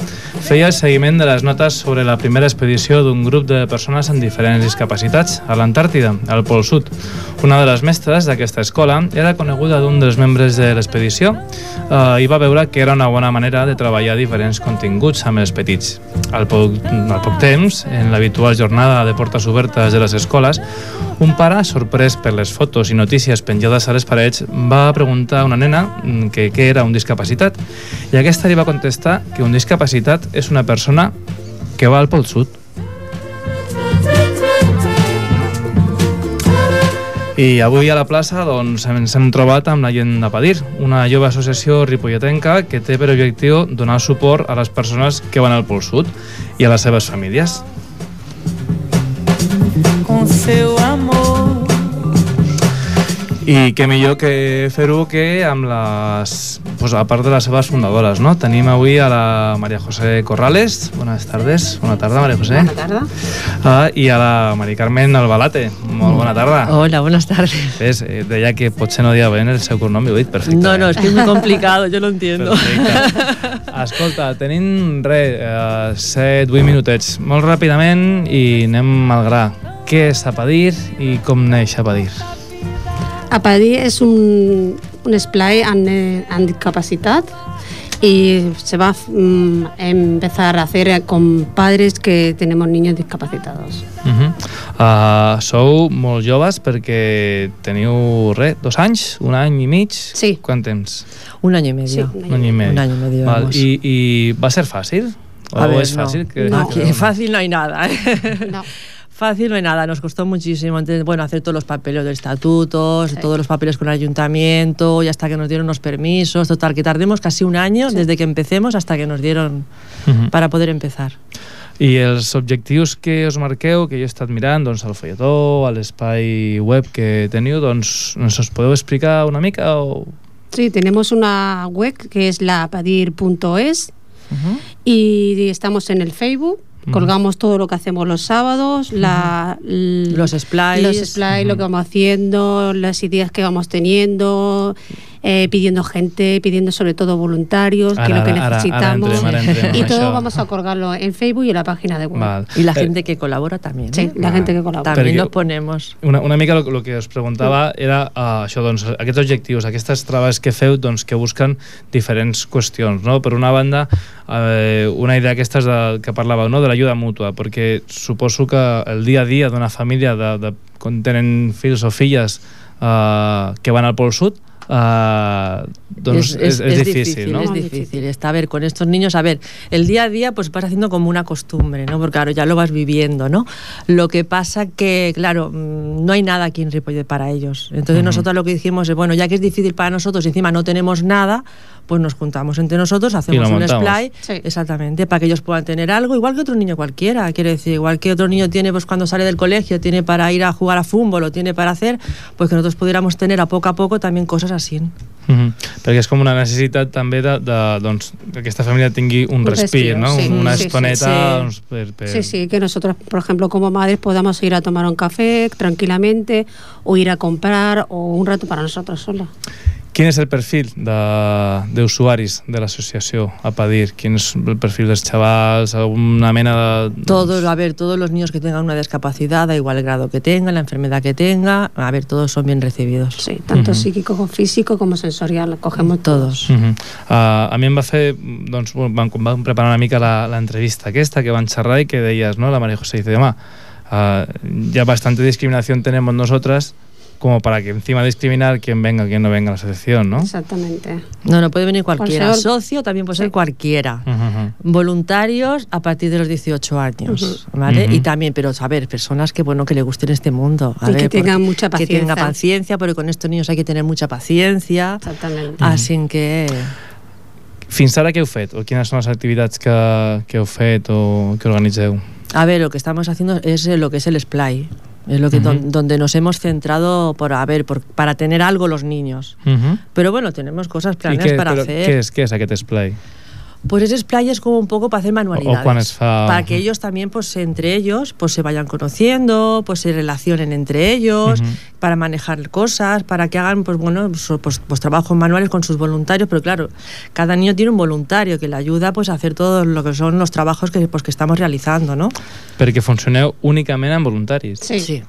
Speaker 2: feia seguiment de les notes sobre la primera expedició d'un grup de persones amb diferents discapacitats a l'Antàrtida, al Pol Sud. Una de les mestres d'aquesta escola era coneguda d'un dels membres de l'expedició eh, i va veure que era una bona manera de treballar diferents continguts amb els petits. Al poc, al poc temps, en l'habitual jornada de portes obertes de les escoles, un pare, sorprès per les fotos i notícies penjades a les parets, va preguntar a una nena mm, que què era un discapacitat i aquesta li va contestar que un discapacitat és una persona que va al Pol Sud. I avui a la plaça doncs, ens hem trobat amb la gent de Padir, una jove associació ripolletenca que té per objectiu donar suport a les persones que van al Pol Sud i a les seves famílies.
Speaker 10: com seu amor.
Speaker 2: I què millor que fer-ho que amb les, pues, a part de les seves fundadores, no? Tenim avui a la Maria José Corrales. Buenas tardes. Bona tarda, Maria José.
Speaker 11: Bona tarda.
Speaker 2: Ah, I a la Mari Carmen Albalate. Molt bona tarda.
Speaker 11: Hola, buenas tardes.
Speaker 2: Ves, eh, deia que potser no dia bé el seu cognom i ho he dit perfecte.
Speaker 11: No, no, es que es muy complicado, yo lo entiendo.
Speaker 2: Perfecte. Escolta, tenim res, eh, 7-8 minutets, molt ràpidament i anem al gra. Què és Apadir i com neix Apadir?
Speaker 12: Apadir es un, un esplai amb, eh, amb discapacitat y se va a mm, empezar a hacer con padres que tenemos niños discapacitados.
Speaker 2: Uh -huh. uh, sou molt joves perquè teniu, res, dos anys, un any i mig?
Speaker 12: Sí.
Speaker 2: Quant temps?
Speaker 11: Un año y medio.
Speaker 12: Sí,
Speaker 2: Un any i mig.
Speaker 11: Un año y medio,
Speaker 2: Val. I, I va ser fàcil? O
Speaker 11: A ver,
Speaker 2: és
Speaker 11: no.
Speaker 2: fàcil? Que,
Speaker 11: No,
Speaker 2: que
Speaker 11: que fácil no hay nada. ¿eh?
Speaker 12: No.
Speaker 11: Fácil no hay nada, nos costó muchísimo entonces, bueno, hacer todos los papeles de estatutos, todos los papeles con el ayuntamiento y hasta que nos dieron los permisos, total, que tardemos casi un año desde que empecemos hasta que nos dieron
Speaker 2: Mhm.
Speaker 11: para poder empezar.
Speaker 2: I els objectius que us marqueu, que jo he estat mirant, doncs al folletó, a l'espai web que teniu, doncs ens us podeu explicar una mica o...
Speaker 12: Sí, tenemos una web que es lapadir.es y estamos en el Facebook. Colgamos todo lo que hacemos los sábados, la,
Speaker 11: Los splice.
Speaker 12: los splice, lo que vamos haciendo, las ideas que vamos teniendo, eh, pidiendo gente, pidiendo sobre todo voluntarios, que
Speaker 2: Ara,
Speaker 12: lo que
Speaker 2: ara, ara
Speaker 12: necesitamos.
Speaker 2: entrem, ara entrem
Speaker 12: y todo
Speaker 2: això.
Speaker 12: vamos a colgarlo en Facebook y en la página de web.
Speaker 2: Val.
Speaker 11: Y la
Speaker 2: Eh,
Speaker 11: gente que colabora también.
Speaker 12: Sí,
Speaker 11: ¿eh?
Speaker 12: la gente que colabora.
Speaker 11: También
Speaker 2: Perquè-
Speaker 11: nos ponemos.
Speaker 2: Una, una mica el, el que us preguntava era uh, això, doncs, aquests objectius, aquestes treballs que feu doncs, que busquen diferents qüestions. No? Per una banda, eh, una idea aquesta és de, que parlàveu, no? de l'ajuda mútua, perquè suposo que el dia a dia d'una família de, de, quan tenen fills o filles eh, que van al Pol Sud, doncs és, és, és, difícil, ¿no?
Speaker 11: Es difícil. Está a ver con estos niños, a ver, el día a día pues vas haciendo como una costumbre, ¿no? Porque claro, ya lo vas viviendo, ¿no? Lo que pasa que, claro, mm, no hay nada aquí en Ripollet para ellos. Entonces
Speaker 2: Ujú.
Speaker 11: nosotros lo que dijimos es, bueno, ya que es difícil para nosotros y encima no tenemos nada, pues nos juntamos entre nosotros, hacemos un splay, exactamente, para que ellos puedan tener algo, igual que otro niño cualquiera, quiero decir, igual que otro niño tiene pues cuando sale del colegio, tiene para ir a jugar a fútbol o tiene para hacer, pues que nosotros pudiéramos tener a poco a poco también cosas así.
Speaker 2: Mm -hmm. Perquè és com una necessitat també de, de, doncs, que aquesta família tingui un,
Speaker 12: Un
Speaker 2: respir,
Speaker 12: respiro,
Speaker 2: no?
Speaker 12: sí.
Speaker 2: una
Speaker 12: Sí, sí,
Speaker 2: estoneta
Speaker 12: sí.
Speaker 2: Doncs, per, per...
Speaker 12: Sí, sí, que nosotros, por ejemplo, como madres podamos ir a tomar un café tranquilamente o ir a comprar o un rato para nosotros solos.
Speaker 2: Quin és el perfil de- d'usuaris de, de l'associació a Padir? Quin és el perfil dels xavals? Una mena de...
Speaker 11: Todos, a ver, todos los niños que tengan una discapacidad, da igual el grado que tengan, la enfermedad que tenga, a ver, todos son bien recibidos.
Speaker 12: Sí, tanto
Speaker 2: Ujú.
Speaker 12: psíquico como físico como sensorial, cogemos
Speaker 11: todos.
Speaker 2: Uh -huh. uh, a mi em va fer, doncs, vam, quan vam preparar una mica la- l'entrevista aquesta que van xerrar i que deies, no? La María José dice, home, uh, ya bastante discriminación tenemos nosotras como para que encima discriminar quien venga, quien no venga a la asociación, ¿no?
Speaker 12: Exactamente.
Speaker 11: No, no puede venir cualquiera.
Speaker 12: Ser-
Speaker 11: Socio también puede ser cualquiera.
Speaker 2: Uh -huh.
Speaker 11: Voluntarios a partir de los 18 años, ¿vale?
Speaker 2: Ujú.
Speaker 11: Y también, pero a ver, personas que bueno que le gusten este mundo, a
Speaker 12: Y
Speaker 11: ver,
Speaker 12: que tengan mucha
Speaker 11: que tengan
Speaker 12: paciencia.
Speaker 11: paciencia, porque con estos niños hay que tener mucha paciencia.
Speaker 12: Exactamente.
Speaker 11: Así que
Speaker 2: Fins ara què heu fet? O quines són les activitats que, que heu fet o que organitzeu?
Speaker 11: A ver, lo que estamos haciendo es eh, lo que es el splay. Es lo que don- donde nos hemos centrado por a ver por- para tener algo los niños.
Speaker 2: Uh -huh.
Speaker 11: Pero bueno, tenemos cosas planeadas para hacer.
Speaker 2: què és, què és aquest esplai?
Speaker 11: Pues ese splay es como un poco para hacer manualidades.
Speaker 2: Fa-
Speaker 11: Para que ellos también, pues entre ellos, pues se vayan conociendo, pues se relacionen entre ellos, para manejar cosas, para que hagan, pues bueno, pues, pues, pues, trabajos manuales con sus voluntarios. Pero claro, cada niño tiene un voluntario que le ayuda pues a hacer todo lo que son los trabajos que, pues, que estamos realizando, ¿no?
Speaker 2: Perquè funcioneu únicament amb voluntaris.
Speaker 12: Sí.
Speaker 11: Sí.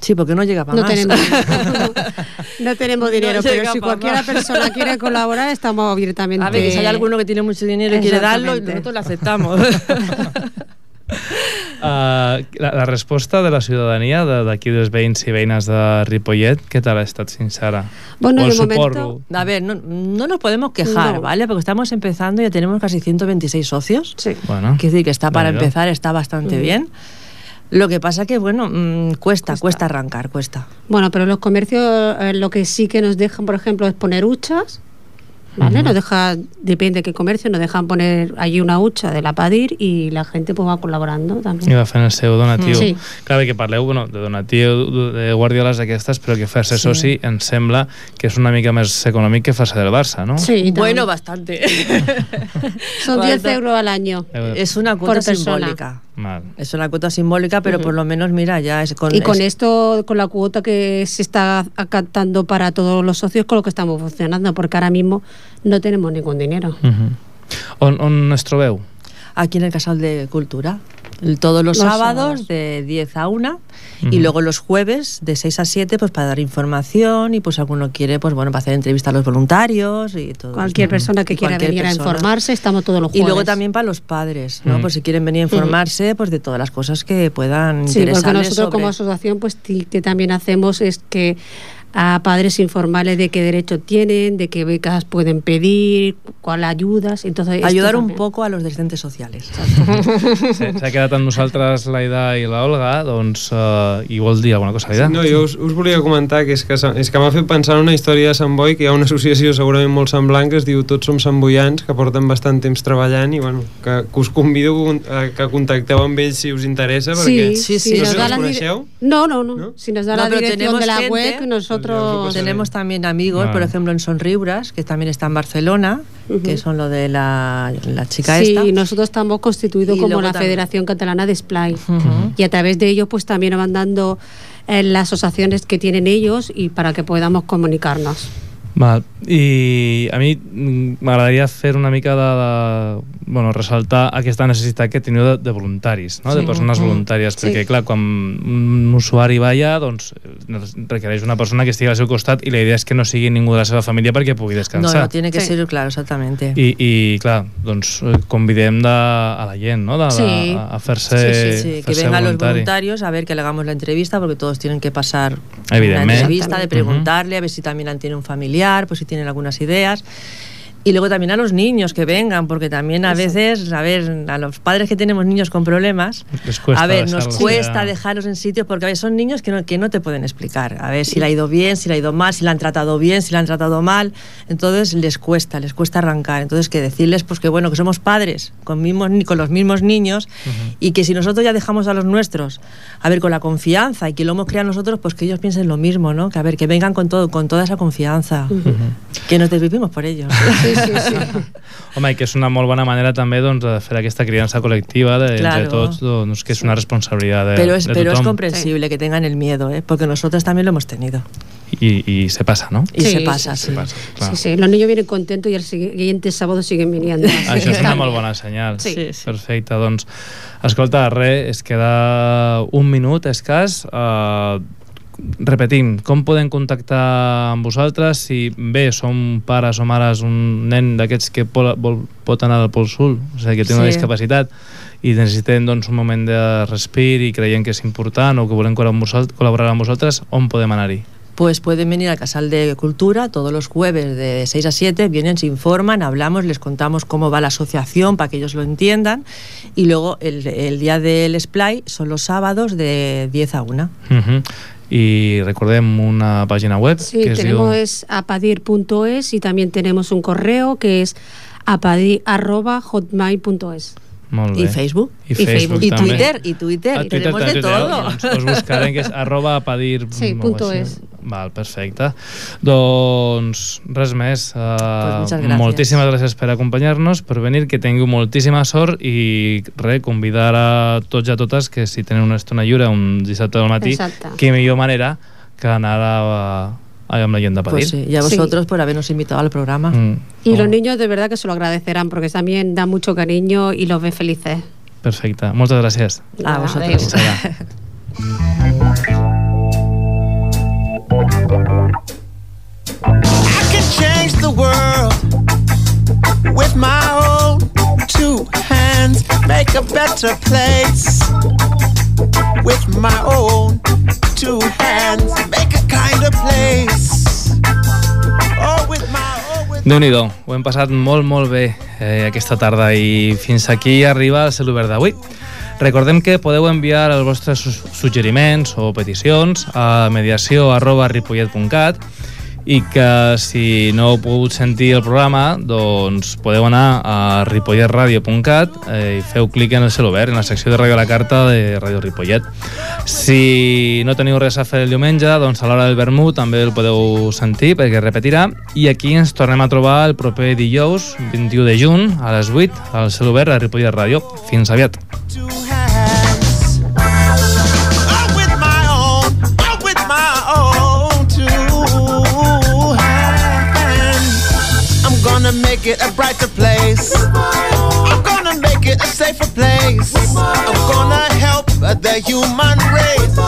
Speaker 11: Sí, porque no llega para
Speaker 12: No
Speaker 11: más.
Speaker 12: tenemos, no tenemos dinero,
Speaker 11: No
Speaker 12: pero si
Speaker 11: más.
Speaker 12: persona quiere colaborar, estamos abiertamente.
Speaker 11: A ver, que si hay alguno que tiene mucho dinero y quiere darlo, nosotros lo aceptamos.
Speaker 2: Uh, la, la resposta de la ciutadania de- d'aquí dels veïns i veïnes de Ripollet, què tal ha estat fins ara?
Speaker 12: Bueno, de
Speaker 2: el
Speaker 12: momento-
Speaker 11: A ver, no, no nos podemos quejar,
Speaker 12: No.
Speaker 11: ¿vale? Porque estamos empezando y ya tenemos casi 126 socios.
Speaker 12: Sí.
Speaker 2: Bueno,
Speaker 11: Quiere decir que está para
Speaker 2: Vale.
Speaker 11: empezar, está bastante bien. Lo que pasa que, bueno, mm, cuesta, cuesta, arrancar, cuesta.
Speaker 12: Bueno, pero los comercios eh, lo que sí que nos dejan, por ejemplo, es poner huchas. ¿Vale?
Speaker 2: Ujú.
Speaker 12: Nos deja, depende de qué comercio, nos dejan poner allí una hucha de la Padir y la gente pues va colaborando
Speaker 2: I
Speaker 12: también.
Speaker 2: va fent el seu donatiu.
Speaker 12: Sí.
Speaker 2: Clar, que parleu bueno, de donatiu de guardioles aquestes, però que fer-se
Speaker 11: Sí.
Speaker 2: soci em sembla que és una mica més econòmic que fer-se del Barça, no?
Speaker 12: Sí,
Speaker 11: Bueno, bastante.
Speaker 12: son 10
Speaker 11: bastante.
Speaker 12: euros al año.
Speaker 11: es una cuota simbólica.
Speaker 2: Mal.
Speaker 11: Es una cuota simbólica, pero
Speaker 12: Ujú.
Speaker 11: por lo menos, mira, ya es con...
Speaker 12: Y con
Speaker 11: es-
Speaker 12: esto, con la cuota que se está acatando para todos los socios, con lo que estamos funcionando, porque ahora mismo no tenemos ningún dinero.
Speaker 2: Uh -huh. on, on es trobeu?
Speaker 11: Aquí en el Casal de Cultura. Todos los,
Speaker 12: Los
Speaker 11: sábados,
Speaker 12: sábados.
Speaker 11: de 10 a 1 y
Speaker 2: Ujú.
Speaker 11: luego los jueves de 6 a 7 pues para dar información y pues alguno quiere pues bueno para hacer entrevista a los voluntarios y todo
Speaker 12: Cualquier
Speaker 11: esto.
Speaker 12: persona que
Speaker 11: Y
Speaker 12: quiera venir a
Speaker 11: persona.
Speaker 12: informarse, estamos todos los
Speaker 11: Y
Speaker 12: jueves.
Speaker 11: luego también para los padres, ¿no?
Speaker 2: Mm.
Speaker 11: Por si quieren venir a informarse pues de todas las cosas que puedan
Speaker 12: Sí, porque
Speaker 11: interesarles
Speaker 12: nosotros
Speaker 11: sobre-
Speaker 12: como asociación, pues sí, que también hacemos es que a padres informarles de qué derechos tienen, de qué becas pueden pedir, cuál ayudas. Entonces,
Speaker 11: Ayudar un poco a los descendentes sociales.
Speaker 2: Sí, S'ha quedat amb nosaltres l'Aida i l'Olga, doncs, uh, i vol dir alguna cosa, Aida?
Speaker 4: No, jo us, us volia comentar que és que, és que m'ha fet pensar en una història de Sant Boi, que hi ha una associació segurament molt semblant que es diu Tots som Sant Boians, que porten bastant temps treballant i bueno, que, que us convido a que contacteu amb ells si us interessa, perquè
Speaker 12: Sí, sí,
Speaker 4: no
Speaker 12: nos
Speaker 4: sé,
Speaker 12: da
Speaker 4: els
Speaker 12: la
Speaker 4: coneixeu?
Speaker 12: No, no, no, Si nos da
Speaker 11: No,
Speaker 12: la dirección de la
Speaker 11: gente-
Speaker 12: web, nosotros...
Speaker 11: Tenemos también amigos,
Speaker 12: Ah.
Speaker 11: por ejemplo, en Sonribras, que también está en Barcelona, que son lo de la, la chica
Speaker 12: Sí,
Speaker 11: esta.
Speaker 12: nosotros estamos constituidos
Speaker 11: Y
Speaker 12: como la
Speaker 11: también-
Speaker 12: Federación Catalana de Splay. Y a través de ellos, pues también nos van dando eh, las asociaciones que tienen ellos y para que podamos comunicarnos.
Speaker 2: Val. I a mi mm, m'agradaria fer una mica de, de bueno, ressaltar aquesta necessitat que teniu de, de voluntaris, no?
Speaker 13: Sí.
Speaker 2: de persones
Speaker 13: Mm.
Speaker 2: voluntàries,
Speaker 13: Sí.
Speaker 2: perquè clar, quan un usuari va allà, doncs requereix una persona que estigui al seu costat i la idea és que no sigui ningú de la seva família perquè pugui
Speaker 11: No,
Speaker 2: descansar.
Speaker 11: no, tiene que ser claro, exactamente.
Speaker 2: I, i clar, doncs eh, convidem de, a la gent no? de,
Speaker 11: Sí.
Speaker 2: a, a fer-se
Speaker 11: Sí, sí, sí, que
Speaker 2: fer-se
Speaker 11: vengan los
Speaker 2: voluntari.
Speaker 11: voluntarios a ver que le hagamos la entrevista porque todos tienen que pasar una entrevista de preguntarle a ver si también han tiene un familiar, pues si tienen algunas ideas. Y luego también a los niños que vengan, porque también a veces, a ver, a los padres que tenemos niños con problemas,
Speaker 2: cuesta
Speaker 11: a ver, nos cuesta
Speaker 2: ya.
Speaker 11: dejarlos en sitios porque a ver, son niños que no, que no te pueden explicar. A ver si le ha ido bien, si le ha ido mal, si le han tratado bien, si le han tratado mal. Entonces les cuesta, les cuesta arrancar. Entonces que decirles pues que bueno, que somos padres con, mismos, con los mismos niños y que si nosotros ya dejamos a los nuestros, a ver, con la confianza y que lo hemos creado nosotros, pues que ellos piensen lo mismo, ¿no? Que a ver, que vengan con todo, con toda esa confianza. Que nos desvivimos por ellos.
Speaker 2: Home, i que és una molt bona manera també doncs, de fer aquesta criança col·lectiva de,
Speaker 11: Claro.
Speaker 2: entre tots, doncs, que és una responsabilitat de,
Speaker 11: Pero es,
Speaker 2: de
Speaker 11: pero es
Speaker 2: tothom.
Speaker 11: comprensible que tengan el miedo, ¿eh? porque nosotros también lo hemos tenido.
Speaker 2: I, i se passa, no?
Speaker 11: Y se pasa, sí.
Speaker 2: Se passa, clar.
Speaker 12: Sí, sí, los niños vienen contentos y el siguiente sábado siguen viniendo.
Speaker 2: Això és una molt bona senyal.
Speaker 12: Sí. Sí,
Speaker 2: Perfecte, doncs, escolta, res, es queda un minut escàs. Uh, repetim, com podem contactar amb vosaltres si bé som pares o mares un nen d'aquests que vol, vol, pot anar al Pol Sud, o sigui, que té una
Speaker 11: Sí.
Speaker 2: discapacitat i necessitem doncs, un moment de respir i creiem que és important o que volem col·laborar amb vosaltres, col·laborar amb vosaltres, on podem anar-hi?
Speaker 11: Pues pueden venir al Casal de Cultura todos los jueves de 6 a 7, vienen, se informan, hablamos, les contamos cómo va la asociación para que ellos lo entiendan y luego el, el día del Splay son los sábados de 10 a 1.
Speaker 2: Uh -huh. I recordem una pàgina web
Speaker 12: Sí,
Speaker 2: que es
Speaker 12: tenemos
Speaker 2: diu...
Speaker 12: es apadir.es y también tenemos un correo que es apadir.hotmail.es.
Speaker 2: Molt bé.
Speaker 11: Y Facebook.
Speaker 2: I, Facebook,
Speaker 11: Y
Speaker 2: també.
Speaker 11: Twitter, y Twitter,
Speaker 2: A
Speaker 11: y tenemos
Speaker 2: també
Speaker 11: de todo.
Speaker 2: Doncs us buscarem que és arroba apadir...
Speaker 12: Sí, punto es.
Speaker 2: Val, perfecte. Doncs res més. Uh,
Speaker 11: muchas gracias.
Speaker 2: moltíssimes gràcies per acompanyar-nos, per venir, que tingueu moltíssima sort i res, convidar a tots i a totes que si tenen una estona lliure un dissabte al matí,
Speaker 12: Exacte.
Speaker 2: que millor manera que anar a, a, amb la gent de Padir.
Speaker 11: Pues sí, y a vosotros por habernos invitado al programa.
Speaker 2: Mm,
Speaker 12: Y los niños de verdad que se lo agradecerán porque también da mucho cariño y los ve felices.
Speaker 2: perfecte. Moltes gràcies.
Speaker 11: A vosotros.
Speaker 14: I can change the world with my own two hands, make a better place. With my own two hands, make a kinder place.
Speaker 2: Déu nhi ho hem passat molt, molt bé eh, aquesta tarda i fins aquí arriba el cel obert d'avui. Recordem que podeu enviar els vostres su- suggeriments o peticions a mediació arroba ripollet.cat i que si no heu pogut sentir el programa doncs podeu anar a ripolletradio.cat eh, i feu clic en el cel obert, en la secció de Ràdio la Carta de Ràdio Ripollet. Si no teniu res a fer el diumenge, doncs a l'hora del vermut també el podeu sentir perquè repetirà i aquí ens tornem a trobar el proper dijous 21 de juny a les 8 al cel obert a Ripollet Ràdio. Fins aviat.
Speaker 14: It a brighter place. I'm gonna make it a safer place. I'm gonna help the human race.